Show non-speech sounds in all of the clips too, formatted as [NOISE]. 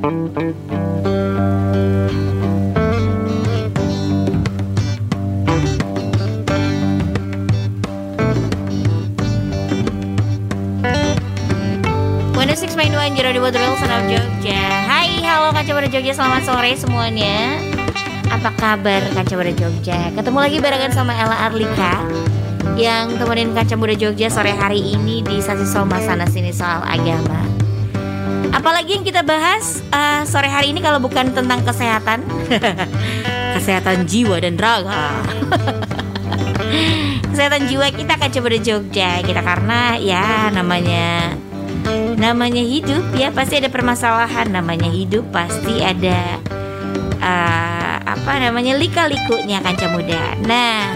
Hai, halo Kaca Pada Jogja, selamat sore semuanya. Apa kabar Kaca Pada Jogja? Ketemu lagi barengan sama Ella Arlika yang temenin Kaca Muda Jogja sore hari ini di Sasi Soma sana sini soal agama. Apalagi yang kita bahas uh, sore hari ini kalau bukan tentang kesehatan, [LAUGHS] kesehatan jiwa dan raga. [LAUGHS] kesehatan jiwa kita Kaca Muda Jogja kita karena ya namanya namanya hidup ya pasti ada permasalahan namanya hidup pasti ada uh, apa namanya lika-likunya kanca muda. Nah,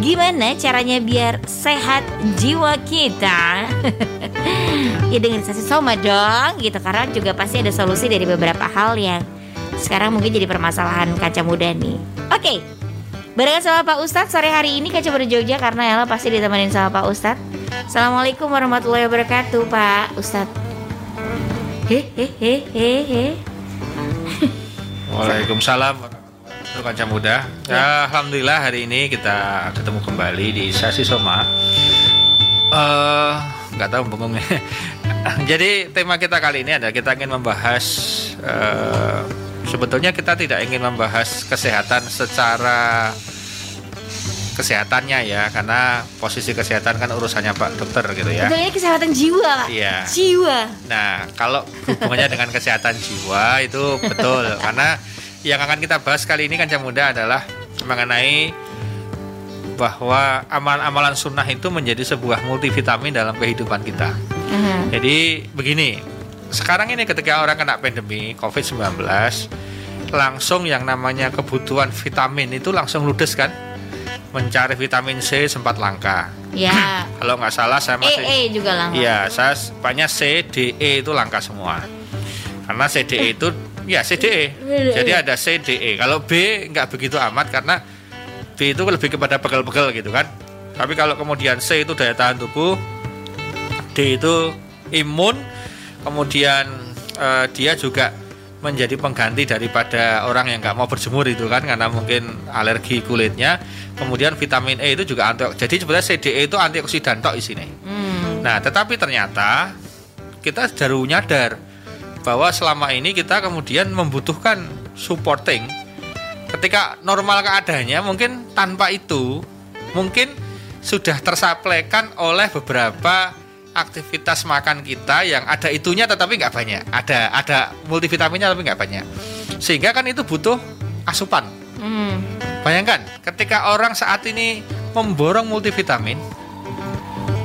gimana caranya biar sehat jiwa kita? [LAUGHS] ya dengan sesi soma dong gitu karena juga pasti ada solusi dari beberapa hal yang sekarang mungkin jadi permasalahan kaca muda nih. Oke. Okay. Barengan sama Pak Ustadz sore hari ini Kaca Muda Jogja karena Ella pasti ditemenin sama Pak Ustadz Assalamualaikum warahmatullahi wabarakatuh Pak Ustadz Hehehehe Waalaikumsalam warahmatullahi Kaca Muda ya. Alhamdulillah hari ini kita ketemu kembali di Sasi Soma uh, nggak tahu bengongnya [LAUGHS] Jadi tema kita kali ini adalah kita ingin membahas uh, sebetulnya kita tidak ingin membahas kesehatan secara kesehatannya ya karena posisi kesehatan kan urusannya Pak dokter gitu ya. Betul ini kesehatan jiwa. Iya. Jiwa. Nah, kalau hubungannya dengan kesehatan jiwa itu betul karena yang akan kita bahas kali ini kan muda adalah mengenai bahwa amalan-amalan sunnah itu menjadi sebuah multivitamin dalam kehidupan kita. Uh-huh. Jadi begini, sekarang ini ketika orang kena pandemi COVID-19 langsung yang namanya kebutuhan vitamin itu langsung ludes kan mencari vitamin C sempat langka. Ya. [CLEARS THROAT] Kalau nggak salah saya masih. E, e juga langka. Iya, saya banyak C, D, E itu langka semua. Karena C, D, E itu ya C, D, E. Jadi ada C, D, E. Kalau B nggak begitu amat karena B itu lebih kepada pegel-pegel gitu kan. Tapi kalau kemudian C itu daya tahan tubuh, D itu imun, kemudian uh, dia juga menjadi pengganti daripada orang yang nggak mau berjemur itu kan karena mungkin alergi kulitnya kemudian vitamin E itu juga antioksidan jadi sebenarnya CDE itu antioksidan tok isinya hmm. nah tetapi ternyata kita baru nyadar bahwa selama ini kita kemudian membutuhkan supporting ketika normal keadaannya mungkin tanpa itu mungkin sudah tersaplaikan oleh beberapa aktivitas makan kita yang ada itunya tetapi nggak banyak. Ada ada multivitaminnya tapi nggak banyak. Sehingga kan itu butuh asupan. Hmm. bayangkan ketika orang saat ini memborong multivitamin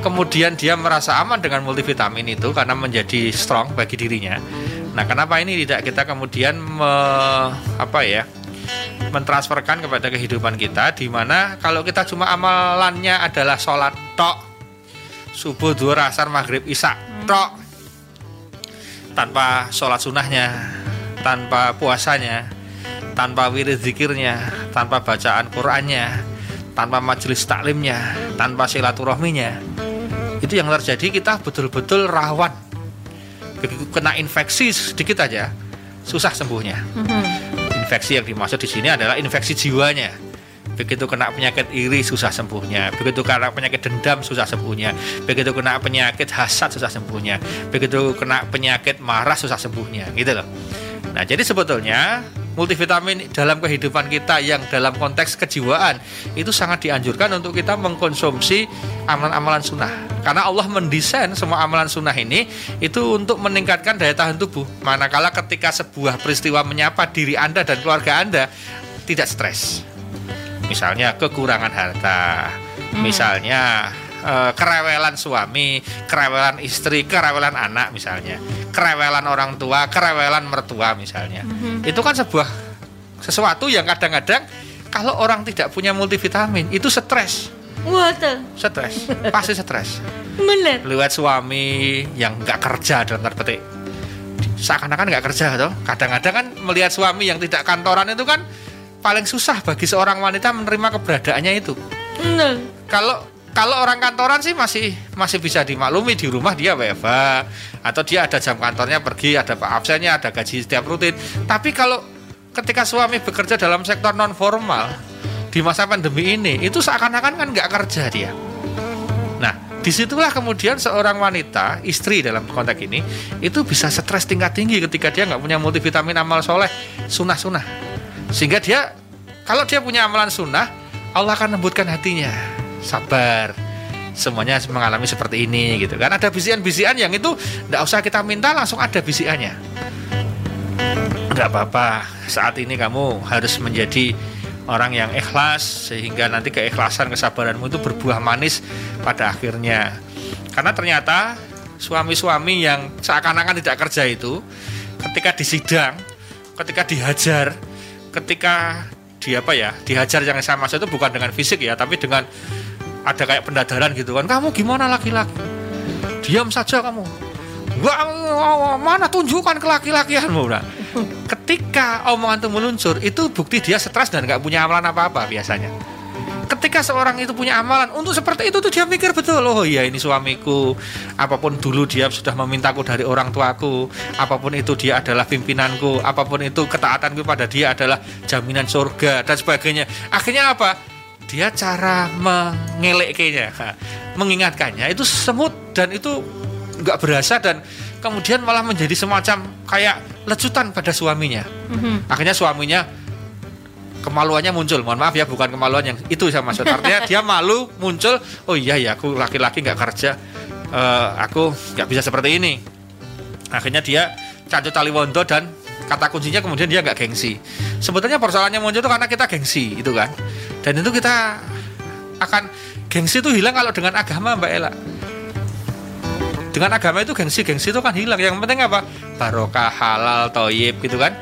kemudian dia merasa aman dengan multivitamin itu karena menjadi strong bagi dirinya. Nah kenapa ini tidak kita kemudian me, apa ya mentransferkan kepada kehidupan kita di mana kalau kita cuma amalannya adalah sholat tok. Subuh dua asar maghrib isak hmm. tok. Tanpa sholat sunnahnya tanpa puasanya tanpa wirid zikirnya tanpa bacaan Qurannya tanpa majelis taklimnya tanpa silaturahminya. Itu yang terjadi kita betul-betul rawan. Kena infeksi sedikit aja susah sembuhnya. Hmm. Infeksi yang dimaksud di sini adalah infeksi jiwanya. Begitu kena penyakit iri susah sembuhnya. Begitu kena penyakit dendam susah sembuhnya. Begitu kena penyakit hasad susah sembuhnya. Begitu kena penyakit marah susah sembuhnya. Gitu loh. Nah jadi sebetulnya multivitamin dalam kehidupan kita yang dalam konteks kejiwaan itu sangat dianjurkan untuk kita mengkonsumsi amalan-amalan sunnah. Karena Allah mendesain semua amalan sunnah ini itu untuk meningkatkan daya tahan tubuh. Manakala ketika sebuah peristiwa menyapa diri Anda dan keluarga Anda tidak stres. Misalnya kekurangan harta, hmm. misalnya uh, kerewelan suami, kerewelan istri, kerewelan anak misalnya, kerewelan orang tua, kerewelan mertua misalnya. Hmm. Itu kan sebuah sesuatu yang kadang-kadang kalau orang tidak punya multivitamin itu stres. Waduh. Stres, pasti stres. Bener. Lihat suami yang nggak kerja dalam tanda petik, seakan-akan nggak kerja tuh. Kadang-kadang kan melihat suami yang tidak kantoran itu kan paling susah bagi seorang wanita menerima keberadaannya itu. Nah. Kalau kalau orang kantoran sih masih masih bisa dimaklumi di rumah dia WFH atau dia ada jam kantornya pergi, ada absennya, ada gaji setiap rutin. Tapi kalau ketika suami bekerja dalam sektor non formal di masa pandemi ini itu seakan-akan kan nggak kerja dia. Nah, di situlah kemudian seorang wanita istri dalam konteks ini itu bisa stres tingkat tinggi ketika dia nggak punya multivitamin amal soleh sunnah sunnah sehingga dia kalau dia punya amalan sunnah Allah akan lembutkan hatinya sabar. Semuanya mengalami seperti ini gitu. Kan ada bisian-bisian yang itu tidak usah kita minta langsung ada bisiannya nggak apa-apa. Saat ini kamu harus menjadi orang yang ikhlas sehingga nanti keikhlasan kesabaranmu itu berbuah manis pada akhirnya. Karena ternyata suami-suami yang seakan-akan tidak kerja itu ketika disidang ketika dihajar ketika di apa ya dihajar yang sama itu bukan dengan fisik ya tapi dengan ada kayak pendadaran gitu kan. Kamu gimana laki-laki? Diam saja kamu. Gua mana tunjukkan ke laki-lakianmu nah, ketika omongan itu meluncur itu bukti dia stres dan nggak punya amalan apa-apa biasanya. Ketika seorang itu punya amalan untuk seperti itu tuh dia mikir betul. Oh iya ini suamiku. Apa pun dulu dia sudah memintaku dari orang tuaku. Apa pun itu dia adalah pimpinanku. Apa pun itu ketaatanku pada dia adalah jaminan surga dan sebagainya. Akhirnya apa dia cara mengeleknya mengingatkannya. Itu semut dan itu nggak berasa dan kemudian malah menjadi semacam kayak lecutan pada suaminya. Mm-hmm. akhirnya suaminya kemaluannya muncul. Mohon maaf ya bukan kemaluan yang itu saya maksud artinya dia malu muncul oh iya ya aku laki-laki nggak kerja uh, aku nggak bisa seperti ini. Akhirnya dia cancu tali wondo dan kata kuncinya kemudian dia nggak gengsi. Sebetulnya persoalannya muncul itu karena kita gengsi itu kan dan itu kita akan gengsi itu hilang kalau dengan agama mbak Ella. Dengan agama itu gengsi gengsi itu kan hilang. Yang penting apa? Barokah halal toyib gitu kan?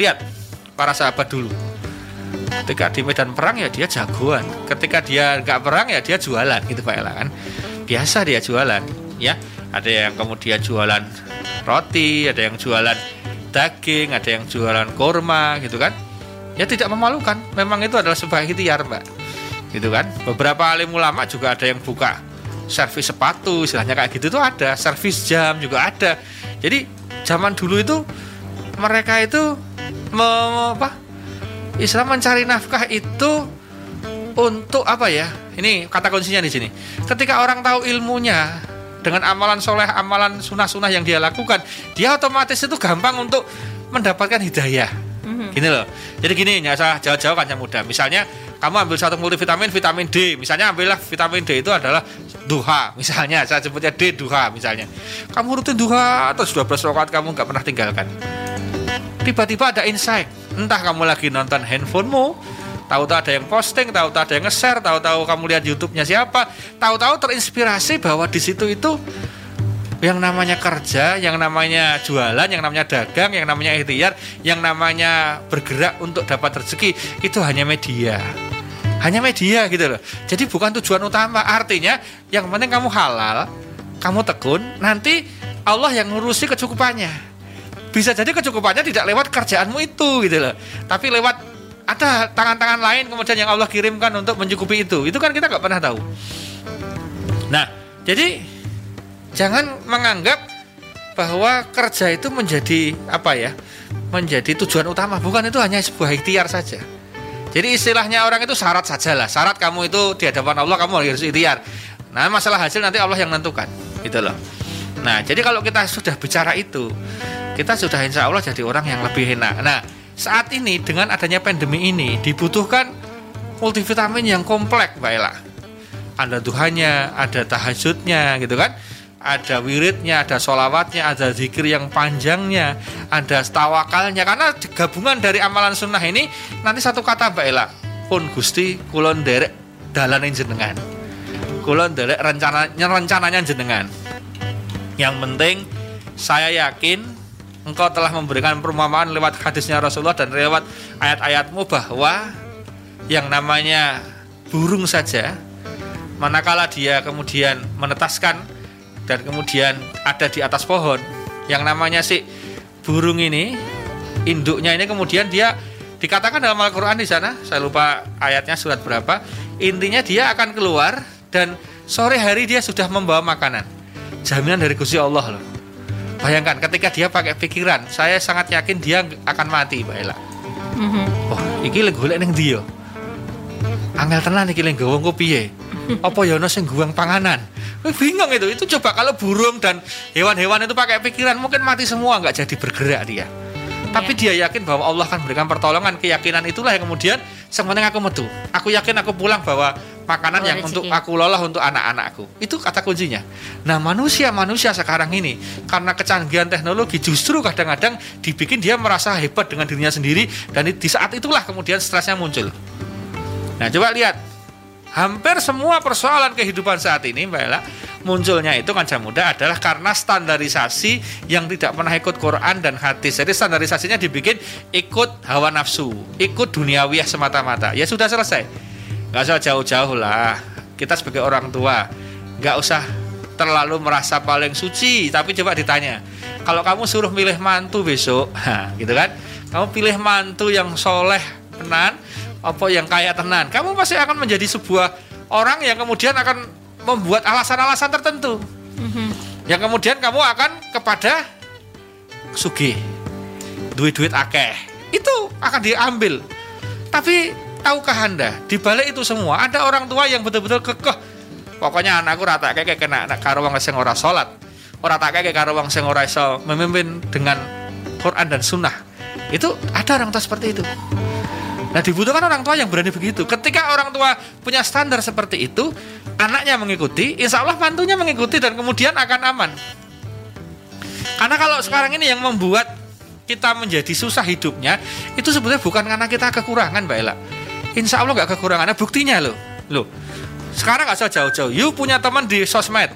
Lihat para sahabat dulu. Ketika di medan perang ya dia jagoan. Ketika dia nggak perang ya dia jualan gitu Pak Ella kan? Biasa dia jualan ya. Ada yang kemudian jualan roti ada yang jualan daging, ada yang jualan korma gitu kan. Ya tidak memalukan. Memang itu adalah sebuah ikhtiar, Mbak. Gitu kan. Beberapa alim ulama juga ada yang buka servis sepatu, istilahnya kayak gitu tuh ada, servis jam juga ada. Jadi zaman dulu itu mereka itu me, apa? Islam mencari nafkah itu untuk apa ya? Ini kata kuncinya di sini. Ketika orang tahu ilmunya, dengan amalan soleh, amalan sunah-sunah yang dia lakukan, dia otomatis itu gampang untuk mendapatkan hidayah. Gini loh. Jadi gini, nggak usah jauh-jauh kan yang mudah. Misalnya kamu ambil satu multivitamin, vitamin D. Misalnya ambillah vitamin D itu adalah duha. [LAUGHS] Misalnya saya sebutnya D duha misalnya. Kamu rutin duha atau sudah rakaat kamu nggak pernah tinggalkan. Tiba-tiba ada insight. Entah kamu lagi nonton handphonemu, tahu-tahu ada yang posting, tahu-tahu ada yang nge-share, tahu-tahu kamu lihat YouTube-nya siapa, tahu-tahu terinspirasi bahwa di situ itu yang namanya kerja, yang namanya jualan, yang namanya dagang, yang namanya ikhtiar, yang namanya bergerak untuk dapat rezeki itu hanya media. Hanya media gitu loh. Jadi bukan tujuan utama. Artinya yang penting kamu halal, kamu tekun, nanti Allah yang ngurusi kecukupannya. Bisa jadi kecukupannya tidak lewat kerjaanmu itu gitu loh. Tapi lewat ada tangan-tangan lain kemudian yang Allah kirimkan untuk mencukupi itu. Itu kan kita nggak pernah tahu. Nah, jadi jangan menganggap bahwa kerja itu menjadi apa ya? Menjadi tujuan utama. Bukan itu hanya sebuah ikhtiar saja. Jadi istilahnya orang itu syarat saja lah. Syarat kamu itu di hadapan Allah kamu harus ikhtiar. Nah, masalah hasil nanti Allah yang menentukan. Gitu loh. Nah, jadi kalau kita sudah bicara itu, kita sudah insya Allah jadi orang yang lebih enak. Nah, saat ini dengan adanya pandemi ini dibutuhkan multivitamin yang kompleks Mbak Ella. Ada duhanya, ada tahajudnya gitu kan. Ada wiridnya, ada solawatnya, ada zikir yang panjangnya, ada tawakalnya. Karena gabungan dari amalan sunnah ini nanti satu kata Mbak Ella. Pun Gusti kulon derek dalanin jenengan. Kulon derek rencananya rencananya jenengan. Yang penting saya yakin engkau telah memberikan perumpamaan lewat hadisnya Rasulullah dan lewat ayat-ayatmu bahwa yang namanya burung saja manakala dia kemudian menetaskan dan kemudian ada di atas pohon yang namanya si burung ini induknya ini kemudian dia dikatakan dalam Al-Qur'an di sana saya lupa ayatnya surat berapa intinya dia akan keluar dan sore hari dia sudah membawa makanan. Jaminan dari Gusti Allah loh. Bayangkan ketika dia pakai pikiran, saya sangat yakin dia akan mati, Mbak Ella. Mhm. Wah, iki lek golek ning yo? Angel tenan iki lek engko piye? Apa ya ono sing guang panganan? Bingung itu. Itu coba kalau burung dan hewan-hewan itu pakai pikiran mungkin mati semua nggak jadi bergerak dia. Tapi dia yakin bahwa Allah akan memberikan pertolongan. Keyakinan itulah yang kemudian sebenarnya aku metu. Aku yakin aku pulang bawa makanan Oh, yang rezeki. untuk aku lolah untuk anak-anakku. Itu kata kuncinya. Nah, manusia-manusia sekarang ini karena kecanggihan teknologi justru kadang-kadang dibikin dia merasa hebat dengan dirinya sendiri dan di saat itulah kemudian stresnya muncul. Nah, coba lihat. Hampir semua persoalan kehidupan saat ini, Mbak Ella, munculnya itu kancah muda adalah karena standarisasi yang tidak pernah ikut Quran dan hadis. Jadi standarisasinya dibikin ikut hawa nafsu, ikut duniawiyah semata-mata. Ya sudah selesai. Nggak usah jauh-jauh lah. Kita sebagai orang tua, nggak usah terlalu merasa paling suci. Tapi coba ditanya, kalau kamu suruh milih mantu besok, [LAUGHS] gitu kan? Kamu pilih mantu yang soleh, tenan, apa yang kaya tenan. Kamu pasti akan menjadi sebuah orang yang kemudian akan membuat alasan-alasan tertentu. Mhm. Yang kemudian kamu akan kepada sugih, duit-duit akeh. Itu akan diambil. Tapi tahukah Anda, di balik itu semua ada orang tua yang betul-betul kekeh. Pokoknya anakku rata kayak kena anak karo wong sing ora salat. Ora tak kayak karo wong sing ora iso memimpin dengan Quran dan sunnah. Itu ada orang tua seperti itu. Nah dibutuhkan orang tua yang berani begitu. Ketika orang tua punya standar seperti itu, anaknya mengikuti, insya Allah mantunya mengikuti dan kemudian akan aman. Karena kalau sekarang ini yang membuat kita menjadi susah hidupnya, itu sebetulnya bukan karena kita kekurangan, Mbak Ella. Insya Allah nggak kekurangan. Nah, buktinya loh, loh. Sekarang nggak usah jauh-jauh. You punya teman di sosmed,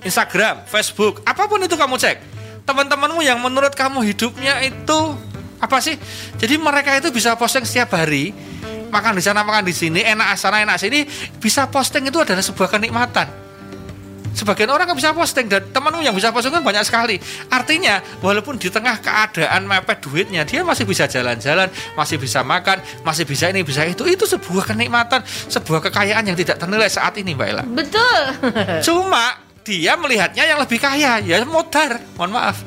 Instagram, Facebook, apa pun itu kamu cek. Teman-temanmu yang menurut kamu hidupnya itu apa sih? Jadi mereka itu bisa posting setiap hari, makan di sana, makan di sini, enak sana, enak sini, bisa posting itu adalah sebuah kenikmatan. Sebagian orang kan bisa posting dan temanmu yang bisa posting kan banyak sekali. Artinya, walaupun di tengah keadaan mepet duitnya, dia masih bisa jalan-jalan, masih bisa makan, masih bisa ini, bisa itu. Itu sebuah kenikmatan, sebuah kekayaan yang tidak ternilai saat ini, Mbak Ella. Betul. [LAUGHS] Cuma dia melihatnya yang lebih kaya, ya modar, mohon maaf.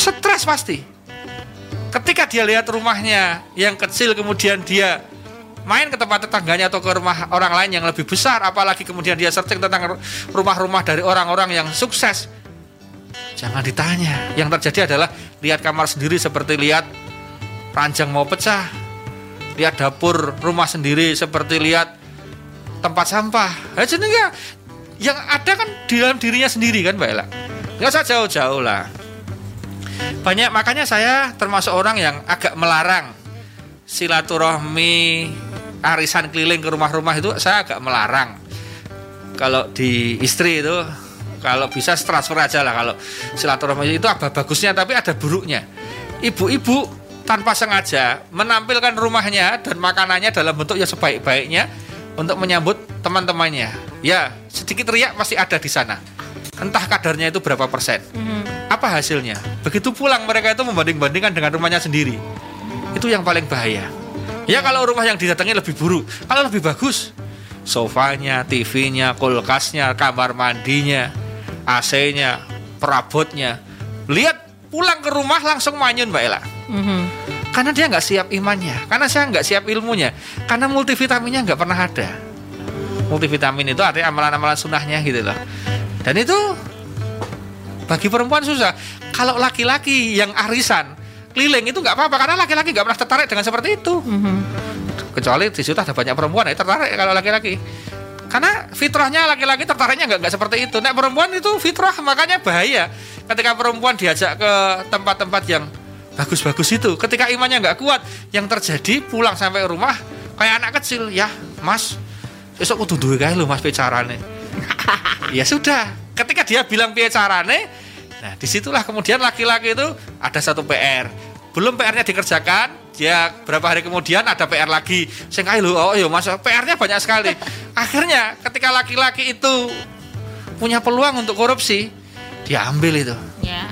Stres pasti. Ketika dia lihat rumahnya yang kecil kemudian dia main ke tempat tetangganya atau ke rumah orang lain yang lebih besar, apalagi kemudian dia searching tentang rumah-rumah dari orang-orang yang sukses. Jangan ditanya. Yang terjadi adalah lihat kamar sendiri seperti lihat ranjang mau pecah. Lihat dapur rumah sendiri seperti lihat tempat sampah. Jadi nggak- yang ada kan di dalam dirinya sendiri kan Mbak Ella. Nggak usah jauh-jauh lah. Banyak makanya saya termasuk orang yang agak melarang silaturahmi arisan keliling ke rumah-rumah itu saya agak melarang. Kalau di istri itu kalau bisa transfer aja lah kalau silaturahmi itu apa bagusnya tapi ada buruknya. Ibu-ibu tanpa sengaja menampilkan rumahnya dan makanannya dalam bentuk yang sebaik-baiknya untuk menyambut teman-temannya. Ya, sedikit riak pasti ada di sana. Entah kadarnya itu berapa persen. Mhm. Apa hasilnya? Begitu pulang mereka itu membanding-bandingkan dengan rumahnya sendiri. Itu yang paling bahaya. Ya kalau rumah yang didatangi lebih buruk, kalau lebih bagus, sofanya, TV-nya, kulkasnya, kamar mandinya, AC-nya, perabotnya. Lihat pulang ke rumah langsung manyun Mbak Ella. Mhm. Karena dia nggak siap imannya, karena saya nggak siap ilmunya, karena multivitaminnya nggak pernah ada. Multivitamin itu artinya amalan-amalan sunnahnya gitu loh. Dan itu bagi perempuan susah. Kalau laki-laki yang arisan keliling itu nggak apa-apa karena laki-laki nggak pernah tertarik dengan seperti itu. Mhm. Kecuali di situ ada banyak perempuan ya tertarik kalau laki-laki. Karena fitrahnya laki-laki tertariknya nggak nggak seperti itu. Nah perempuan itu fitrah makanya bahaya. Ketika perempuan diajak ke tempat-tempat yang bagus-bagus itu, ketika imannya nggak kuat, yang terjadi pulang sampai rumah kayak anak kecil ya, Mas. Besok kudu duwe kae lho Mas bicarane. [LAUGHS] ya sudah, ketika dia bilang piye carane, nah di situlah kemudian laki-laki itu ada satu PR. Belum PR-nya dikerjakan, dia berapa hari kemudian ada PR lagi. Sing lho, oh iya Mas, PR-nya banyak sekali. [LAUGHS] Akhirnya ketika laki-laki itu punya peluang untuk korupsi, dia ambil itu Ya.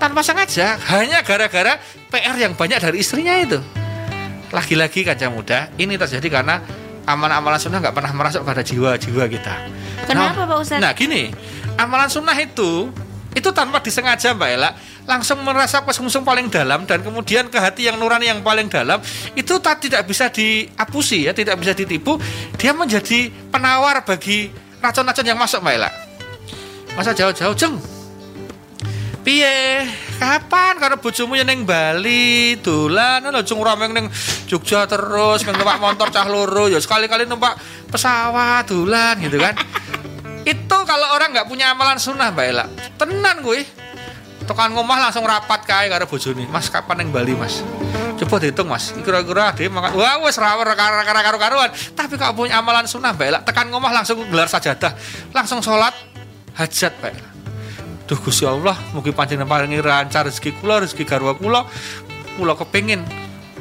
tanpa sengaja hanya gara-gara PR yang banyak dari istrinya itu. Lagi-lagi kaca muda ini terjadi karena amalan-amalan sunnah nggak pernah merasuk pada jiwa-jiwa kita. Kenapa nah, Pak Ustadz? Nah gini, amalan sunnah itu itu tanpa disengaja Mbak Ella. Langsung merasa kesungsung paling dalam dan kemudian ke hati yang nurani yang paling dalam itu tak tidak bisa diapusi ya tidak bisa ditipu. Dia menjadi penawar bagi racun-racun yang masuk Mbak Ella. Masa jauh-jauh jeng piye? Kapan karena bojomu yang neng Bali? Dolan lho jung rameng neng Jogja terus neng numpak motor cah loro. Ya sekali-kali numpak pesawat dolan gitu kan itu kalau orang nggak punya amalan sunnah mbak Ella. Tenan gue tekan ngomah langsung rapat kae karo bojone. Mas kapan neng Bali mas? Coba dihitung mas. Kira-kira dia makan wah wes rawar karo karo karuan tapi kalau punya amalan sunnah mbak Ella? Tekan ngomah langsung gelar sajadah. Langsung sholat hajat mbak Ella. Duh Gusti Allah, mugi panjenengan paringi lancar rezeki kula, rezeki garwa kula. Kula kepengin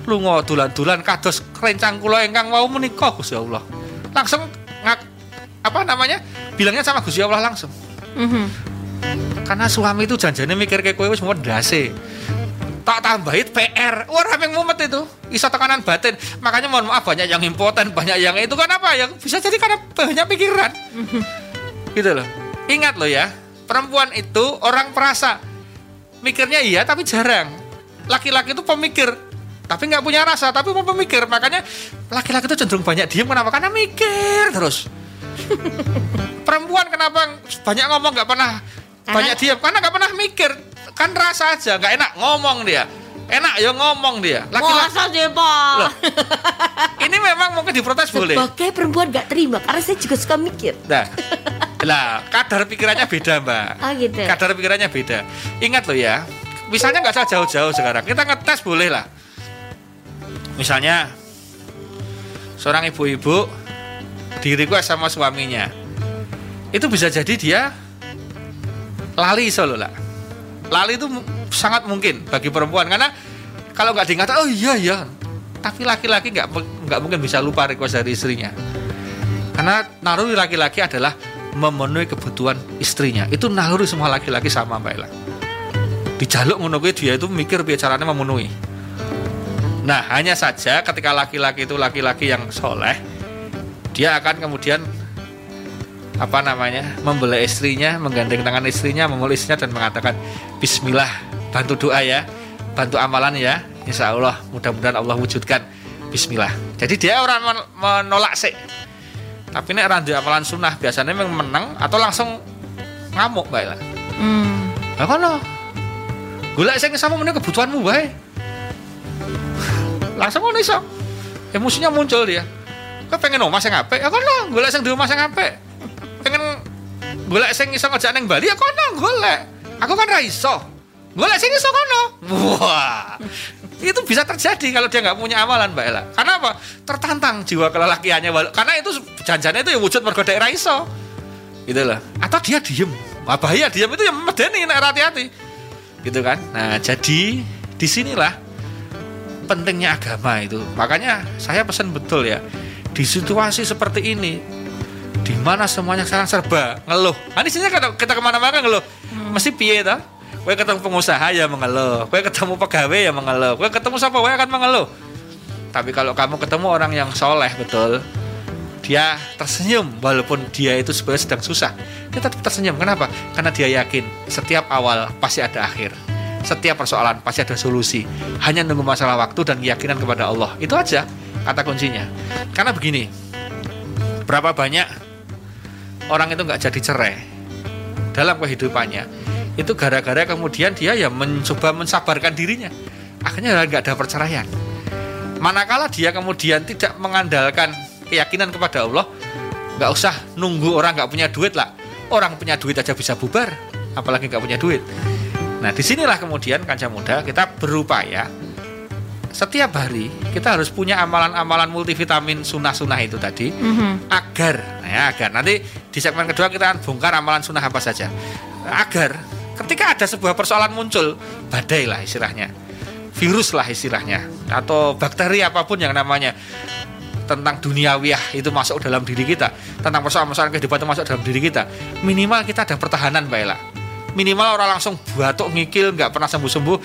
lunga dolan-dolan kados rencang kula ingkang wau menika Gusti Allah. Langsung ngak, apa namanya? Bilangnya sama Gusti Allah langsung. Mhm. Karena suami itu janjane mikir kayak wis mau dase. Tak tambahin PR. Wah, rame mumet itu. Iso tekanan batin. Makanya mohon maaf banyak yang impoten, banyak yang itu kan apa? Yang bisa jadi karena banyak pikiran. gitu loh. Ingat loh ya, perempuan itu orang perasa. Mikirnya iya tapi jarang. Laki-laki itu pemikir tapi nggak punya rasa tapi mau pemikir makanya laki-laki itu cenderung banyak diem kenapa karena mikir terus [LAUGHS] perempuan kenapa banyak ngomong nggak pernah Karena- banyak diem? Karena nggak pernah mikir. Kan rasa aja nggak enak ngomong dia. Enak ya ngomong dia. Laki-laki sih Pak? Ini memang mungkin diprotes boleh. Sebagai perempuan gak terima karena saya juga suka mikir. nah lah kadar pikirannya beda mbak. Ah gitu. kadar pikirannya beda. Ingat loh ya misalnya nggak usah jauh-jauh sekarang kita ngetes boleh lah. Misalnya seorang ibu-ibu di request sama suaminya. Itu bisa jadi dia lali solo lah lali itu sangat mungkin bagi perempuan karena kalau nggak diingat oh iya iya. Tapi laki-laki nggak nggak mungkin bisa lupa request dari istrinya. Karena naluri laki-laki adalah memenuhi kebutuhan istrinya. Itu naluri semua laki-laki sama mbak Ella. Dijaluk kuwi dia itu mikir piye caranya memenuhi. Nah hanya saja ketika laki-laki itu laki-laki yang soleh dia akan kemudian apa namanya membela istrinya menggandeng tangan istrinya memeluk istrinya dan mengatakan Bismillah bantu doa ya bantu amalan ya. Insya Allah mudah-mudahan Allah wujudkan Bismillah. Jadi dia orang men- menolak sih. Tapi nek randu amalan sunnah biasanya memang menang atau langsung ngamuk baik lah Hmm. lah kono. Golek sing sama memenuhi kebutuhanmu bae langsung ngono iso. Emosinya muncul dia kok pengen omah sing apik? Ya kono golek sing di omah sing apik. Pengen golek sing iso ngejak ning Bali ya kono golek. Aku kan ra iso. Golek sing iso kono. Wah. Itu bisa terjadi kalau dia nggak punya amalan Mbak Ella. Karena apa? Tertantang jiwa kelelakiannya karena itu janjanya itu ya wujud mergo daerah iso. Gitu loh. Atau dia diem. Wah, bahaya diem itu yang medeni nek hati-hati. Gitu kan? Nah jadi di sinilah pentingnya agama itu. Makanya saya pesan betul ya di situasi seperti ini di mana semuanya sekarang serba ngeluh nah, sini kalau kita ke mana-mana ngeluh mesti piye toh Kue ketemu pengusaha ya mengeluh, kue ketemu pegawai ya mengeluh, kue ketemu siapa kue akan mengeluh. Tapi kalau kamu ketemu orang yang soleh betul, dia tersenyum walaupun dia itu sebenarnya sedang susah. Dia tetap tersenyum. Kenapa? Karena dia yakin setiap awal pasti ada akhir. Setiap persoalan pasti ada solusi. Hanya nunggu masalah waktu dan keyakinan kepada Allah. Itu aja kata kuncinya. Karena begini, berapa banyak orang itu nggak jadi cerai dalam kehidupannya itu gara-gara kemudian dia ya mencoba mensabarkan dirinya. Akhirnya nggak ada perceraian. Manakala dia kemudian tidak mengandalkan keyakinan kepada Allah nggak usah nunggu orang nggak punya duit lah. Orang punya duit aja bisa bubar apalagi nggak punya duit. Nah di sinilah kemudian kancah muda kita berupaya setiap hari kita harus punya amalan-amalan multivitamin sunnah-sunnah itu tadi Mhm. agar ya, agar. Nanti di segmen kedua kita akan bongkar amalan sunnah apa saja. Agar ketika ada sebuah persoalan muncul badai lah istilahnya. Virus lah istilahnya. Atau bakteri apa pun yang namanya tentang duniawiah itu masuk dalam diri kita. Tentang persoalan-persoalan kehidupan itu masuk dalam diri kita. Minimal kita ada pertahanan Mbak Ella minimal orang langsung batuk ngikil nggak pernah sembuh-sembuh.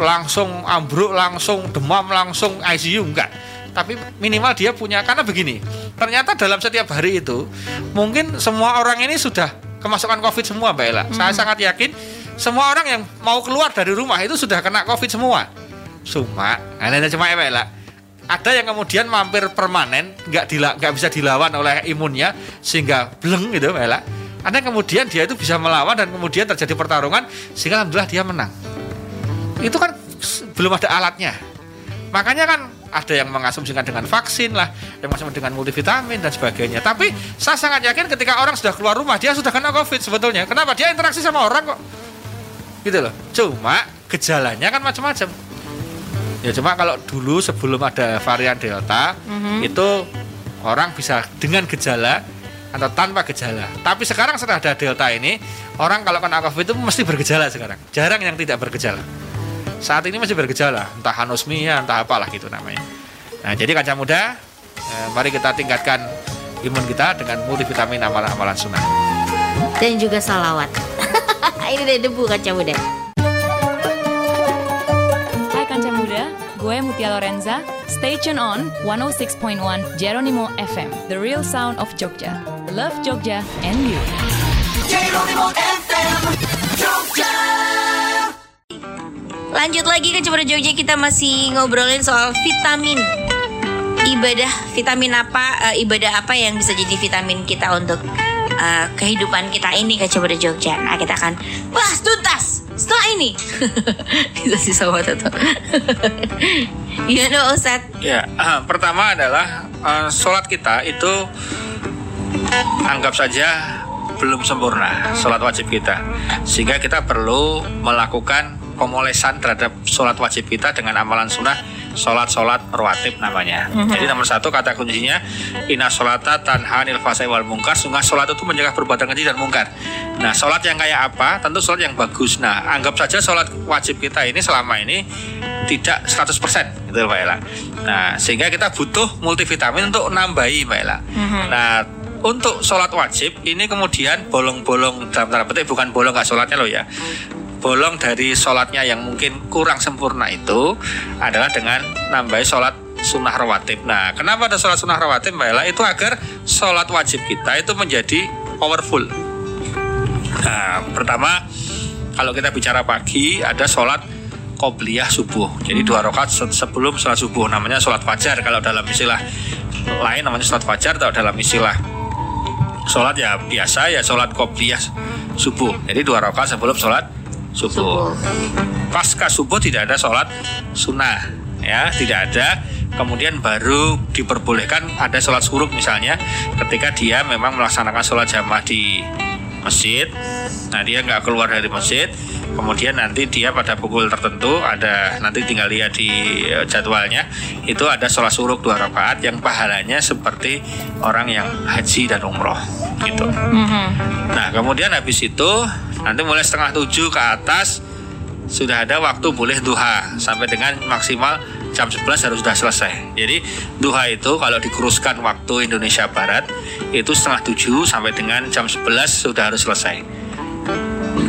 Langsung ambruk langsung demam langsung ICU enggak tapi minimal dia punya karena begini ternyata dalam setiap hari itu mungkin semua orang ini sudah kemasukan covid semua mbak Ella. Saya sangat yakin semua orang yang mau keluar dari rumah itu sudah kena covid semua. Cuma nah, ini cuma ya mbak Ella. Ada yang kemudian mampir permanen nggak dila, nggak bisa dilawan oleh imunnya sehingga bleng gitu mbak Ella yang kemudian dia itu bisa melawan dan kemudian terjadi pertarungan sehingga alhamdulillah dia menang. Itu kan belum ada alatnya. Makanya kan ada yang mengasumsikan dengan vaksin lah yang mengasumsikan dengan multivitamin dan sebagainya. Tapi saya sangat yakin ketika orang sudah keluar rumah dia sudah kena covid sebetulnya. Kenapa? Dia interaksi sama orang kok. Gitu loh. Cuma gejalanya kan macam-macam. Ya cuma kalau dulu sebelum ada varian delta Mhm. itu orang bisa dengan gejala atau tanpa gejala. Tapi sekarang setelah ada delta ini orang kalau kena covid itu mesti bergejala sekarang. Jarang yang tidak bergejala. Saat ini masih bergejala. Entah anosmia entah apalah gitu namanya. Nah jadi kaca muda eh, mari kita tingkatkan imun kita dengan multivitamin amalan-amalan sunnah. Dan juga salawat. [LAUGHS] Ini dari debu kaca muda. Gue Mutia Lorenza. Stay tune on 106.1 Jeronimo FM, the real sound of Jogja. Love Jogja and you. Lanjut lagi ke Cemara Jogja kita masih ngobrolin soal vitamin. Ibadah vitamin apa eh, ibadah apa yang bisa jadi vitamin kita untuk eh, kehidupan kita ini ke Cemara Jogja. Nah, kita akan bahas tuntas setelah ini. [LAUGHS] Bisa sih sama Toto. Iya no Ustaz. Ya, pertama adalah eh, sholat kita itu anggap saja belum sempurna sholat wajib kita, sehingga kita perlu melakukan pemolesan terhadap sholat wajib kita dengan amalan sunnah sholat-sholat rawatib namanya. Jadi nomor satu kata kuncinya inna sholata tanha anil fasai wal mungkar. Sungguh sholat itu mencegah perbuatan keji dan mungkar. Nah sholat yang kayak apa? Tentu sholat yang bagus. Nah anggap saja sholat wajib kita ini selama ini tidak 100% gitu Mbak Ella. Nah, sehingga kita butuh multivitamin untuk nambahi Mbak Ella. Nah, untuk sholat wajib ini kemudian bolong-bolong dalam tanda petik bukan bolong nggak sholatnya loh ya. Bolong dari sholatnya yang mungkin kurang sempurna itu adalah dengan nambahi sholat sunnah rawatib. Nah, kenapa ada sholat sunnah rawatib Mbak Ella? Itu agar sholat wajib kita itu menjadi powerful. Nah, pertama kalau kita bicara pagi ada sholat qobliyah subuh. Jadi dua rakaat se- sebelum sholat subuh namanya sholat fajar kalau dalam istilah lain namanya sholat fajar atau dalam istilah sholat ya biasa ya sholat qobliyah subuh. Jadi dua rakaat sebelum sholat subuh. Pasca subuh tidak ada sholat sunnah ya tidak ada. Kemudian baru diperbolehkan ada sholat suruk misalnya ketika dia memang melaksanakan sholat jamaah di masjid. Nah dia nggak keluar dari masjid kemudian nanti dia pada pukul tertentu ada nanti tinggal lihat di eh, jadwalnya itu ada sholat suruk dua rakaat yang pahalanya seperti orang yang haji dan umroh gitu nah kemudian habis itu nanti mulai setengah tujuh ke atas sudah ada waktu boleh duha sampai dengan maksimal jam 11 harus sudah selesai. Jadi duha itu kalau dikuruskan waktu Indonesia Barat itu setengah tujuh sampai dengan jam 11 sudah harus selesai.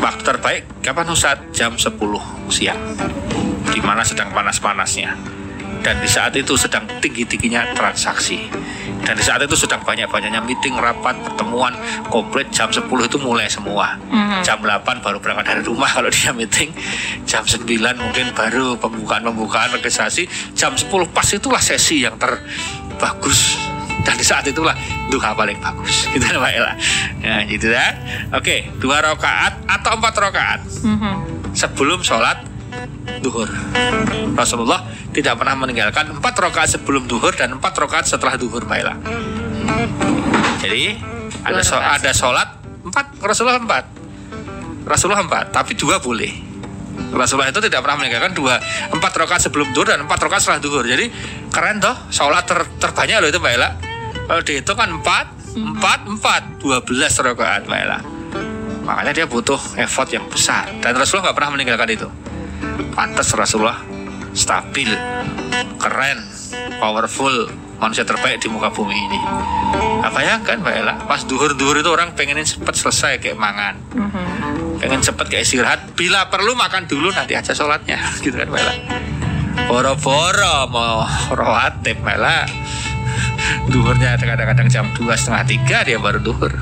Waktu terbaik kapan Ustaz? Jam 10 siang. Di mana sedang panas-panasnya. Dan di saat itu sedang tinggi-tingginya transaksi. Dan di saat itu sedang banyak-banyaknya meeting, rapat, pertemuan, komplit jam 10 itu mulai semua. Jam 8 baru berangkat dari rumah kalau dia meeting. Jam 9 mungkin baru pembukaan-pembukaan registrasi. Jam 10 pas itulah sesi yang terbagus. Dan di saat itulah duha paling bagus. [LAUGHS] Gitu ya Mbak Ella. Ya gitu ya. Oke, dua rakaat atau empat rakaat sebelum sholat duhur. Rasulullah tidak pernah meninggalkan empat rakaat sebelum duhur dan empat rakaat setelah duhur, Mbak Ella. Jadi ada so- ada sholat empat Rasulullah empat Rasulullah empat tapi dua boleh Rasulullah itu tidak pernah meninggalkan dua empat rakaat sebelum duhur dan empat rakaat setelah duhur. Jadi keren toh sholat ter- terbanyak loh itu Mbak Ella kalau dihitung kan empat empat empat dua belas rakaat Mbak Ella makanya dia butuh effort yang besar. Dan Rasulullah nggak pernah meninggalkan itu. Pantas Rasulullah stabil keren powerful manusia terbaik di muka bumi ini. Apa ya kan Mbak Ella pas duhur-duhur itu orang pengenin cepet selesai kayak mangan. Pengen cepet kayak istirahat. Bila perlu makan dulu nanti aja sholatnya. [LAUGHS] Gitu kan Mbak Ella? Boro-boro mau rawatib malah duhurnya kadang-kadang jam dua setengah tiga dia baru duhur.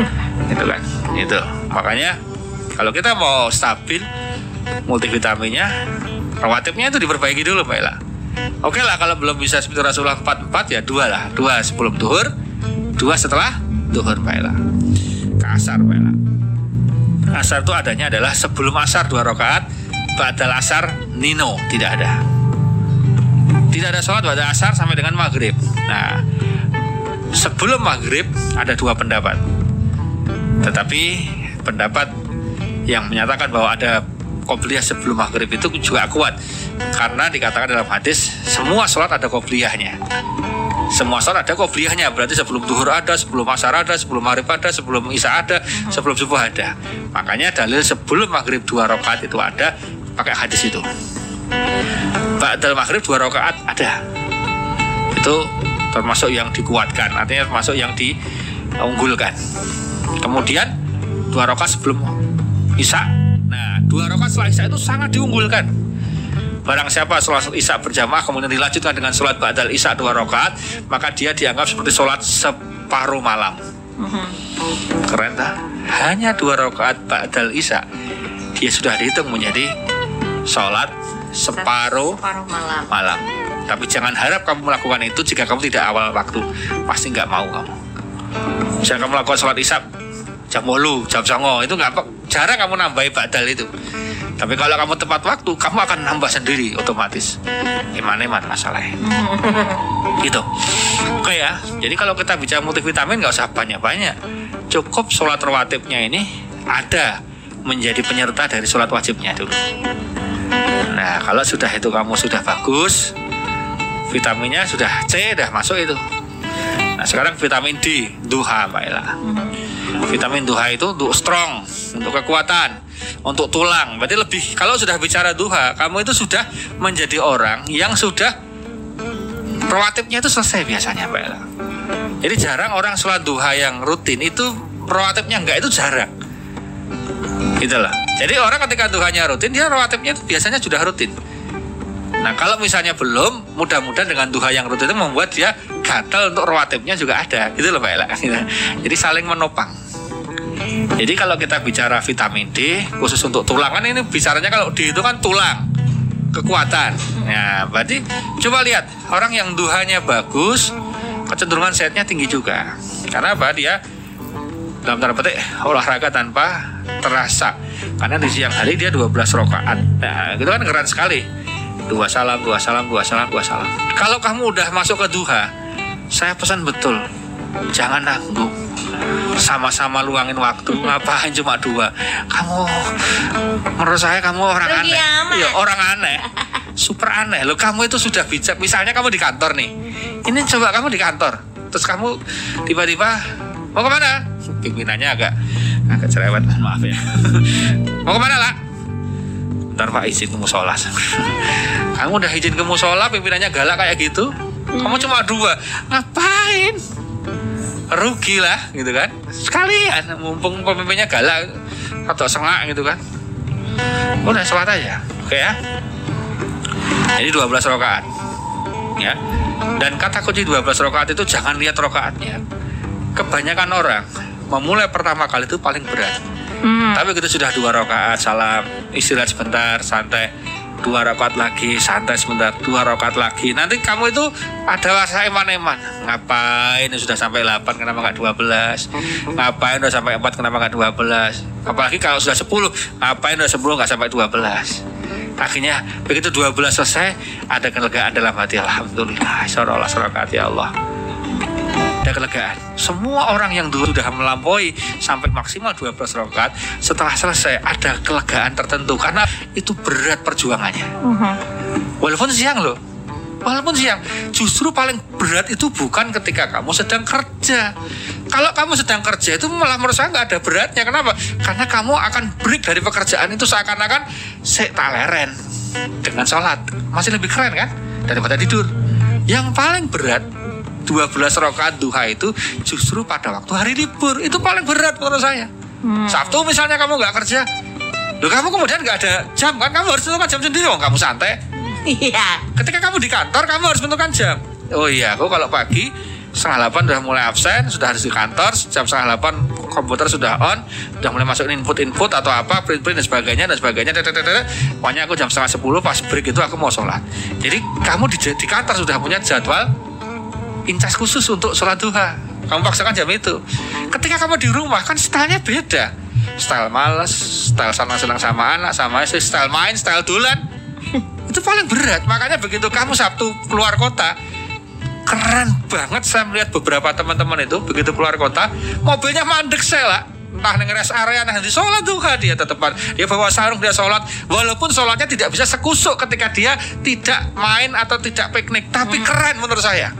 [LAUGHS] Itu kan? Itu makanya kalau kita mau stabil multivitaminnya rawatibnya itu diperbaiki dulu Mbak Ella oke lah kalau belum bisa seperti Rasulullah 44 ya dua lah dua sebelum duhur dua setelah duhur Mbak Ella ke asar Mbak Ella asar itu adanya adalah sebelum asar dua rakaat badal asar nino tidak ada tidak ada sholat pada asar sampai dengan maghrib. Nah, sebelum maghrib ada dua pendapat. Tetapi pendapat yang menyatakan bahwa ada qobliyah sebelum maghrib itu juga kuat karena dikatakan dalam hadis semua sholat ada qobliyahnya semua sholat ada qobliyahnya berarti sebelum duhur ada sebelum asar ada sebelum maghrib ada sebelum isya ada sebelum subuh ada makanya dalil sebelum maghrib dua rakaat itu ada pakai hadis itu Ba'dal maghrib dua rakaat ada. Itu termasuk yang dikuatkan, artinya termasuk yang diunggulkan. Kemudian dua rakaat sebelum isya. Nah, dua rakaat setelah isya itu sangat diunggulkan. Barang siapa sholat isya berjamaah kemudian dilanjutkan dengan sholat ba'dal isya dua rakaat, maka dia dianggap seperti sholat separuh malam. Keren tak? Hanya dua rakaat ba'dal isya, dia sudah dihitung menjadi sholat separuh, separuh malam. malam. Tapi jangan harap kamu melakukan itu jika kamu tidak awal waktu. Pasti nggak mau kamu. Jika kamu melakukan sholat isya jam bolu, jam songo itu nggak jarang kamu nambahi badal itu. Tapi kalau kamu tepat waktu, kamu akan nambah sendiri otomatis. Gimana iman masalahnya? [LAUGHS] gitu. Oke ya. Jadi kalau kita bicara multivitamin nggak usah banyak-banyak. Cukup sholat rawatibnya ini ada menjadi penyerta dari sholat wajibnya dulu. Nah, kalau sudah itu kamu sudah bagus, vitaminnya sudah C, dah masuk itu. Nah, sekarang vitamin D, duha, Mbak Ella. Vitamin duha itu untuk strong, untuk kekuatan, untuk tulang. Berarti lebih, kalau sudah bicara duha, kamu itu sudah menjadi orang yang sudah rawatibnya itu selesai biasanya, Mbak Ella. Jadi jarang orang sholat duha yang rutin itu rawatibnya enggak itu jarang loh. Jadi orang ketika duhanya rutin, dia rawatibnya itu biasanya sudah rutin. Nah kalau misalnya belum, mudah-mudahan dengan duha yang rutin itu membuat dia gatal untuk rawatibnya juga ada, gitu loh Mbak Ella. [LAUGHS] Jadi saling menopang. Jadi kalau kita bicara vitamin D khusus untuk tulang kan ini bicaranya kalau D itu kan tulang kekuatan. Nah berarti coba lihat orang yang duhanya bagus kecenderungan sehatnya tinggi juga. Karena apa? Dia dalam tanda petik olahraga tanpa terasa. Karena di siang hari dia 12 rakaat. Nah itu kan keren sekali. Dua salam dua salam dua salam dua salam. Kalau kamu udah masuk ke duha saya pesan betul jangan nanggung sama-sama luangin waktu. Ngapain cuma dua? Kamu menurut saya kamu orang Rugi aneh. amat. Iya, orang aneh. Super aneh. Lo kamu itu sudah bijak. Misalnya kamu di kantor nih. Ini coba kamu di kantor. Terus kamu tiba-tiba mau ke mana? Pimpinannya agak agak cerewet maaf ya. [LAUGHS] Mau ke mana lah ntar pak izin ke musola. [LAUGHS] Kamu udah izin ke musola pimpinannya galak kayak gitu? Kamu cuma dua? Ngapain rugi lah gitu kan. Sekalian mumpung pemimpinnya galak atau sengak gitu kan. Udah sholat aja. Oke ya. Jadi 12 rakaat ya. Dan kata kunci 12 rakaat itu jangan lihat rakaatnya. Kebanyakan orang memulai pertama kali itu paling berat. Hmm. tapi kita sudah dua rakaat salam istirahat sebentar santai dua rakaat lagi santai sebentar dua rakaat lagi. Nanti kamu itu ada rasa eman-eman. Ngapain? Sudah sampai 8 kenapa nggak 12 ngapain udah sampai 4 kenapa nggak 12 apalagi kalau sudah 10 ngapain udah 10 nggak sampai 12 akhirnya begitu 12 selesai ada kelegaan dalam hati. Alhamdulillah. Seolah-olah serakaat ya Allah ada kelegaan. Semua orang yang dulu sudah melampaui sampai maksimal 12 rakaat, setelah selesai ada kelegaan tertentu karena itu berat perjuangannya. Walaupun siang loh. Walaupun siang, justru paling berat itu bukan ketika kamu sedang kerja. Kalau kamu sedang kerja itu malah menurut saya nggak ada beratnya. Kenapa? Karena kamu akan break dari pekerjaan itu seakan-akan taleren dengan sholat. Masih lebih keren kan daripada tidur. Yang paling berat 12 rakaat duha itu justru pada waktu hari libur itu paling berat menurut saya. Sabtu misalnya kamu nggak kerja, Loh kamu kemudian nggak ada jam kan? Kamu harus tentukan jam sendiri, oh, kamu santai. Iya. Ketika kamu di kantor, kamu harus menentukan jam. Oh iya, aku kalau pagi setengah delapan sudah mulai absen, sudah harus di kantor, jam setengah delapan komputer sudah on, sudah mulai masuk input-input atau apa, print-print dan sebagainya dan sebagainya. Tetetetet. Pokoknya aku jam setengah sepuluh pas break itu aku mau sholat. Jadi kamu di, di kantor sudah punya jadwal incas khusus untuk sholat duha. Kamu paksakan jam itu. Ketika kamu di rumah kan stylenya beda. Style males, style senang-senang sama anak, sama istri, style main, style dulan. [LAUGHS] itu paling berat. Makanya begitu kamu Sabtu keluar kota, keren banget saya melihat beberapa teman-teman itu begitu keluar kota, mobilnya mandek saya entah neng rest area nah di sholat duha dia tetepan dia bawa sarung dia sholat walaupun sholatnya tidak bisa sekusuk ketika dia tidak main atau tidak piknik tapi keren menurut saya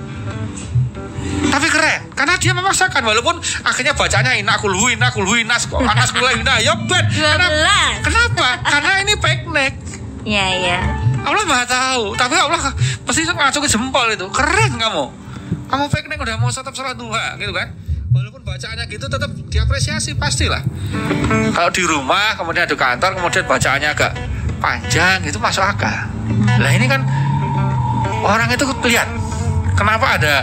tapi keren karena dia memaksakan walaupun akhirnya bacanya inakul hu inakul hu inas kok anas mulai ina ya bet kenapa? 12. kenapa? Karena ini piknik Iya, iya. Allah maha tahu tapi Allah pasti ngacungin jempol itu. Keren kamu. Kamu piknik udah mau tetap sholat duha gitu kan? Walaupun bacaannya gitu tetap diapresiasi pastilah. Kalau di rumah kemudian di kantor kemudian bacaannya agak panjang itu masuk akal. Lah ini kan orang itu lihat kenapa ada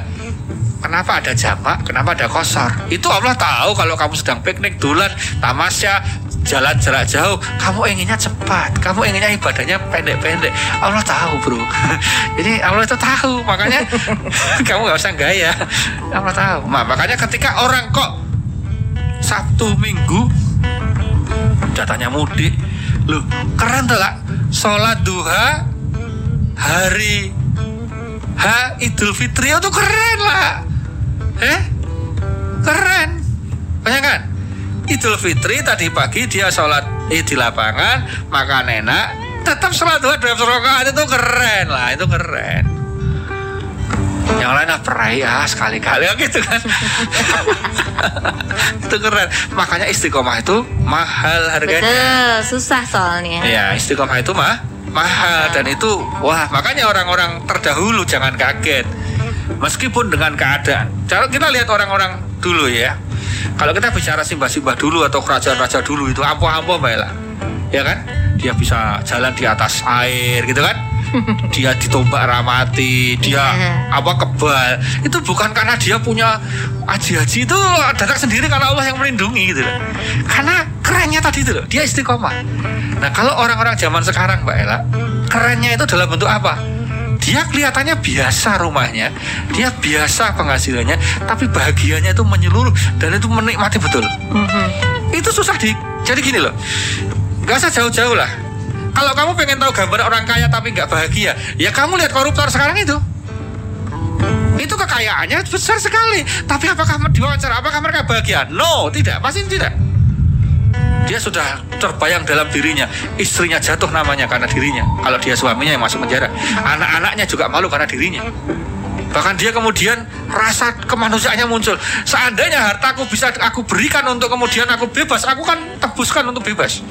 Kenapa ada jamak? Kenapa ada kosor? Itu Allah tahu kalau kamu sedang piknik, dulan, tamasya, jalan jarak jauh, kamu inginnya cepat, kamu inginnya ibadahnya pendek-pendek. Allah tahu, bro. [LAUGHS] Jadi Allah itu tahu, makanya [LAUGHS] kamu nggak usah gaya. Allah tahu. Nah, makanya ketika orang kok Sabtu Minggu datanya mudik, loh keren tuh lah. Sholat duha hari Ha Idul Fitri itu keren lah. Eh? Keren. Bayangkan. Idul Fitri tadi pagi dia sholat eh, di lapangan, makan enak, tetap sholat dua dalam rakaat itu keren lah, itu keren. Yang lain ah perai ah sekali-kali gitu kan. [LAUGHS] itu keren. Makanya istiqomah itu mahal harganya. Betul, susah soalnya. Ya istiqomah itu mah mahal dan itu wah makanya orang-orang terdahulu jangan kaget meskipun dengan keadaan. Kalau kita lihat orang-orang dulu ya, kalau kita bicara simbah-simbah dulu atau kerajaan-raja dulu itu ampuh-ampuh mbak Ella, ya kan? Dia bisa jalan di atas air gitu kan? Dia ditombak ramati, dia Iya. apa kebal. Itu bukan karena dia punya haji-haji itu datang sendiri karena Allah yang melindungi gitu loh. Karena kerennya tadi itu loh, dia istiqomah. Nah kalau orang-orang zaman sekarang mbak Ella, kerennya itu dalam bentuk apa? Dia kelihatannya biasa rumahnya, dia biasa penghasilannya, tapi bahagianya itu menyeluruh dan itu menikmati betul. Itu susah di. Jadi gini loh, nggak usah jauh-jauh lah. Kalau kamu pengen tahu gambar orang kaya tapi nggak bahagia, ya kamu lihat koruptor sekarang itu. Itu kekayaannya besar sekali. Tapi apakah diwawancara apakah mereka bahagia? No, tidak, pasti tidak dia sudah terbayang dalam dirinya. Istrinya jatuh namanya karena dirinya. Kalau dia suaminya yang masuk penjara. Anak-anaknya juga malu karena dirinya. Bahkan dia kemudian rasa kemanusiaannya muncul. Seandainya hartaku bisa aku berikan untuk kemudian aku bebas aku kan tebuskan untuk bebas.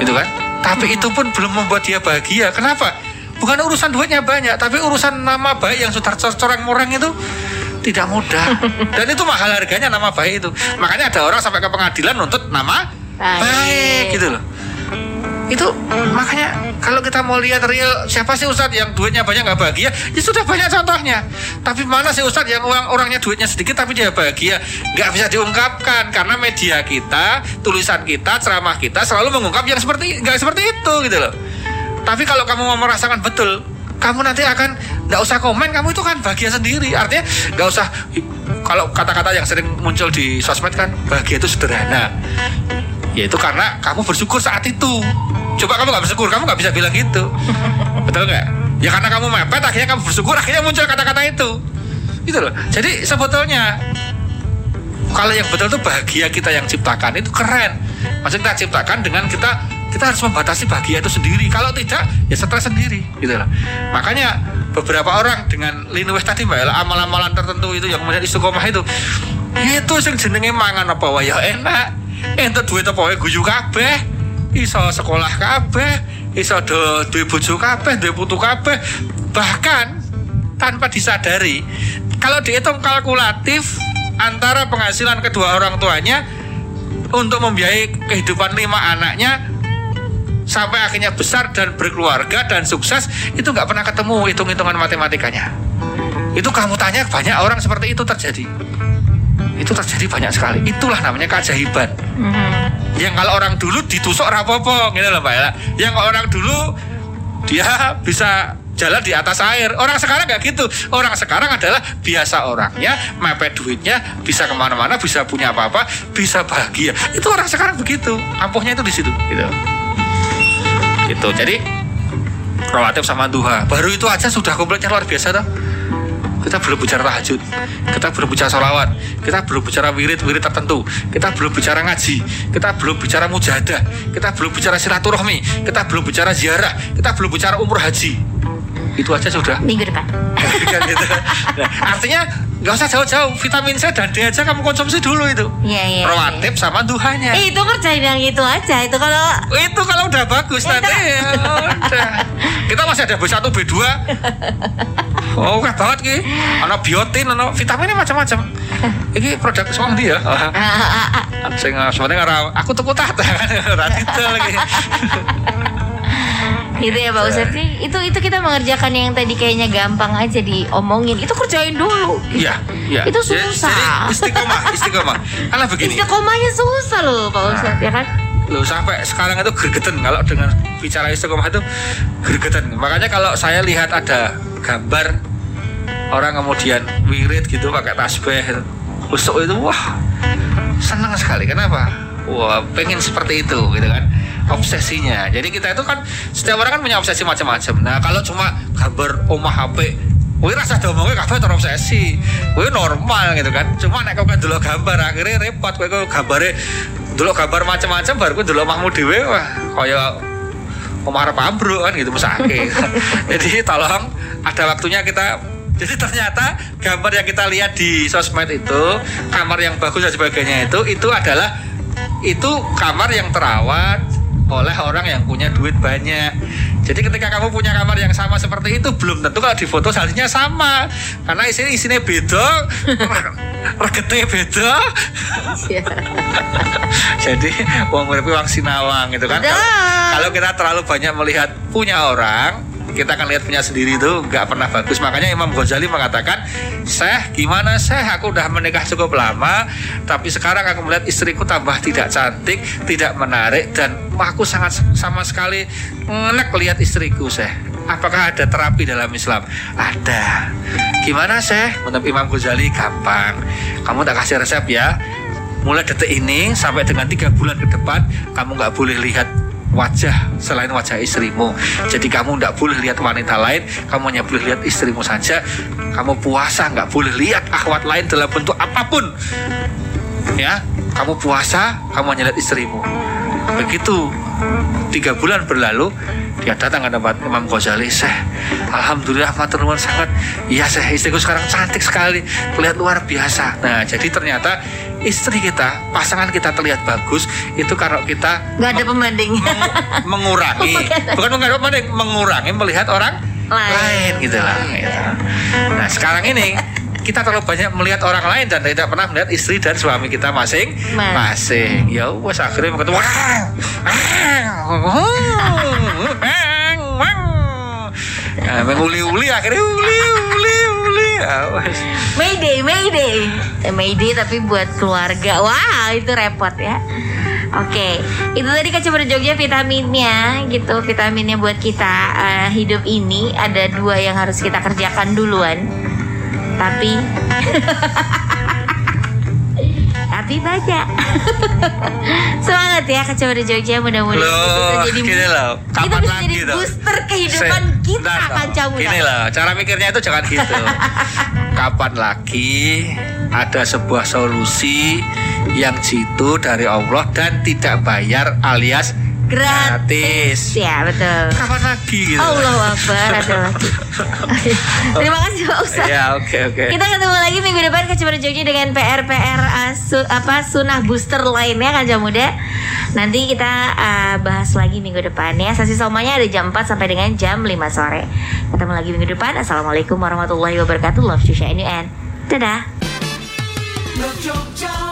Itu kan? Tapi itu pun belum membuat dia bahagia. Kenapa? Bukan urusan duitnya banyak tapi urusan nama baik yang sudah corang-morang itu tidak mudah. Dan itu mahal harganya nama baik itu. Makanya ada orang sampai ke pengadilan nuntut nama Baik. gitu loh. Itu makanya kalau kita mau lihat real siapa sih Ustadz yang duitnya banyak nggak bahagia? Ya sudah banyak contohnya. Tapi mana sih Ustadz yang uang orangnya duitnya sedikit tapi dia bahagia? Nggak bisa diungkapkan karena media kita tulisan kita ceramah kita selalu mengungkap yang seperti nggak seperti itu gitu loh. Tapi kalau kamu mau merasakan betul kamu nanti akan nggak usah komen kamu itu kan bahagia sendiri. Artinya nggak usah kalau kata-kata yang sering muncul di sosmed kan bahagia itu sederhana ya itu karena kamu bersyukur saat itu. Coba kamu nggak bersyukur kamu nggak bisa bilang gitu. Betul nggak? Ya karena kamu mepet akhirnya kamu bersyukur akhirnya muncul kata-kata itu. Gitu loh. Jadi sebetulnya kalau yang betul tuh bahagia kita yang ciptakan itu keren. Maksudnya kita ciptakan dengan kita kita harus membatasi bahagia itu sendiri. Kalau tidak ya stres sendiri. Gitu loh. Makanya beberapa orang dengan linuwes tadi mbak Ella, amalan-amalan tertentu itu yang kemudian istiqomah itu itu sing jenenge mangan apa? Wae ya enak entuk duit apa wae guyu kabeh iso sekolah kabeh iso do duwe bojo kabeh duwe putu kabeh bahkan tanpa disadari kalau dihitung kalkulatif antara penghasilan kedua orang tuanya untuk membiayai kehidupan lima anaknya sampai akhirnya besar dan berkeluarga dan sukses itu nggak pernah ketemu hitung-hitungan matematikanya. Itu kamu tanya banyak orang seperti itu terjadi. Itu terjadi banyak sekali. Itulah namanya keajaiban. Mhm. Yang kalau orang dulu ditusuk rapopo gitu loh Mbak Ella. Yang orang dulu dia bisa jalan di atas air. Orang sekarang nggak gitu. Orang sekarang adalah biasa orangnya, mepet duitnya, bisa ke mana-mana, bisa punya apa-apa, bisa bahagia. Itu orang sekarang begitu. Ampuhnya itu di situ. Gitu. Gitu. Jadi rawatib sama duha. Baru itu aja sudah komplitnya luar biasa tuh. Kita belum bicara tahajud, kita belum bicara sholawat, kita belum bicara wirid-wirid tertentu, kita belum bicara ngaji, kita belum bicara mujahadah, kita belum bicara silaturahmi, kita belum bicara ziarah, kita belum bicara umur haji. Itu aja sudah. Minggu depan. Kan gitu. Nah, artinya nggak usah jauh-jauh, vitamin C dan D aja kamu konsumsi dulu itu. Iya, iya. Rawatib sama duhanya. Eh, itu kerjain yang itu aja. Itu kalau itu kalau udah bagus nanti ya udah. Kita masih ada B1, B2. Oh, banget ki. Ana biotin, ana vitaminnya macam-macam. Ini produk semua dia. [LAUGHS] Sing sebenarnya aku tuku tata kan didol lagi. [LAUGHS] gitu ya Pak Ustadz sih. Itu itu kita mengerjakan yang tadi kayaknya gampang aja diomongin. Itu kerjain dulu. Iya, iya. Itu susah. Jadi istiqomah, istiqomah. Karena begini. Istiqomahnya susah loh Pak Ustadz ya kan? Loh sampai sekarang itu gergeten kalau dengan bicara istiqomah itu gergeten. Makanya kalau saya lihat ada gambar orang kemudian wirid gitu pakai tasbih usuk itu wah senang sekali. Kenapa? Wah pengen seperti itu gitu kan obsesinya. Jadi kita itu kan setiap orang kan punya obsesi macam-macam. Nah kalau cuma gambar omah HP Wih rasa domongnya kabeh terobsesi. Wih normal gitu kan. Cuma nek kau kan dulu gambar akhirnya repot. Kok gambare dulu gambar macam-macam baru kowe dulu omahmu dhewe wah kaya omah arep ambruk kan gitu mesake. [LAUGHS] Jadi tolong ada waktunya kita jadi ternyata gambar yang kita lihat di sosmed itu kamar yang bagus dan sebagainya itu itu adalah itu kamar yang terawat oleh orang yang punya duit banyak. Jadi ketika kamu punya kamar yang sama seperti itu belum tentu kalau di foto saljunya sama karena isinya isinya beda, [LAUGHS] regete beda. Jadi uang urip uang sinawang gitu kan. Kalau kita terlalu banyak melihat punya orang, kita akan lihat punya sendiri itu nggak pernah bagus. Makanya Imam Ghazali mengatakan, Syekh gimana Syekh aku udah menikah cukup lama, tapi sekarang aku melihat istriku tambah tidak cantik, tidak menarik dan aku sangat sama sekali ngenek lihat istriku Syekh. Apakah ada terapi dalam Islam? Ada. Gimana Syekh? Menurut Imam Ghazali gampang. Kamu tak kasih resep ya mulai detik ini sampai dengan tiga bulan ke depan kamu nggak boleh lihat wajah selain wajah istrimu. Jadi kamu nggak boleh lihat wanita lain kamu hanya boleh lihat istrimu saja. Kamu puasa nggak boleh lihat akhwat lain dalam bentuk apa pun. Ya kamu puasa kamu hanya lihat istrimu. Begitu tiga bulan berlalu dia datang ke tempat Imam Ghazali Syekh Alhamdulillah matur nuwun sangat. Iya Syekh istriku sekarang cantik sekali terlihat luar biasa. Nah jadi ternyata istri kita pasangan kita terlihat bagus itu karena kita Gak ada pembanding. meng- mengurangi bukan mengurangi mengurangi melihat orang Lain. lain gitu lah gitu. nah sekarang ini kita terlalu banyak melihat orang lain dan tidak pernah melihat istri dan suami kita masing masing ya wes akhirnya ketemu Nah, menguli-uli akhirnya uli uli wes Mayday, Mayday. Eh, Mayday tapi buat keluarga. Wah, itu repot ya. Oke, itu tadi kacamata Jogja vitaminnya gitu, vitaminnya buat kita eh, hidup ini ada dua yang harus kita kerjakan duluan. Tapi [LAUGHS] tapi banyak. [LAUGHS] Semangat ya kacamata Jogja mudah-mudahan Loh, bisa jadi gini loh, kapan bisa lagi jadi booster kehidupan Se- kita kaca muda. Gini loh, cara mikirnya itu jangan gitu. [LAUGHS] Kapan lagi ada sebuah solusi yang jitu dari Allah dan tidak bayar alias gratis. Ya betul. Kapan lagi gitu? Allah Akbar ada lagi. [LAUGHS] Terima kasih Pak Ustaz. Ya, oke oke. Kita ketemu lagi minggu depan Kacamata Jogja dengan PR-PR uh, su- apa sunah booster lainnya Kaca Muda. Nanti kita uh, bahas lagi minggu depan ya. Sesi somanya ada jam 4 sampai dengan jam 5 sore. Ketemu lagi minggu depan. Assalamualaikum warahmatullahi wabarakatuh. Love you, and dadah. Love Jogja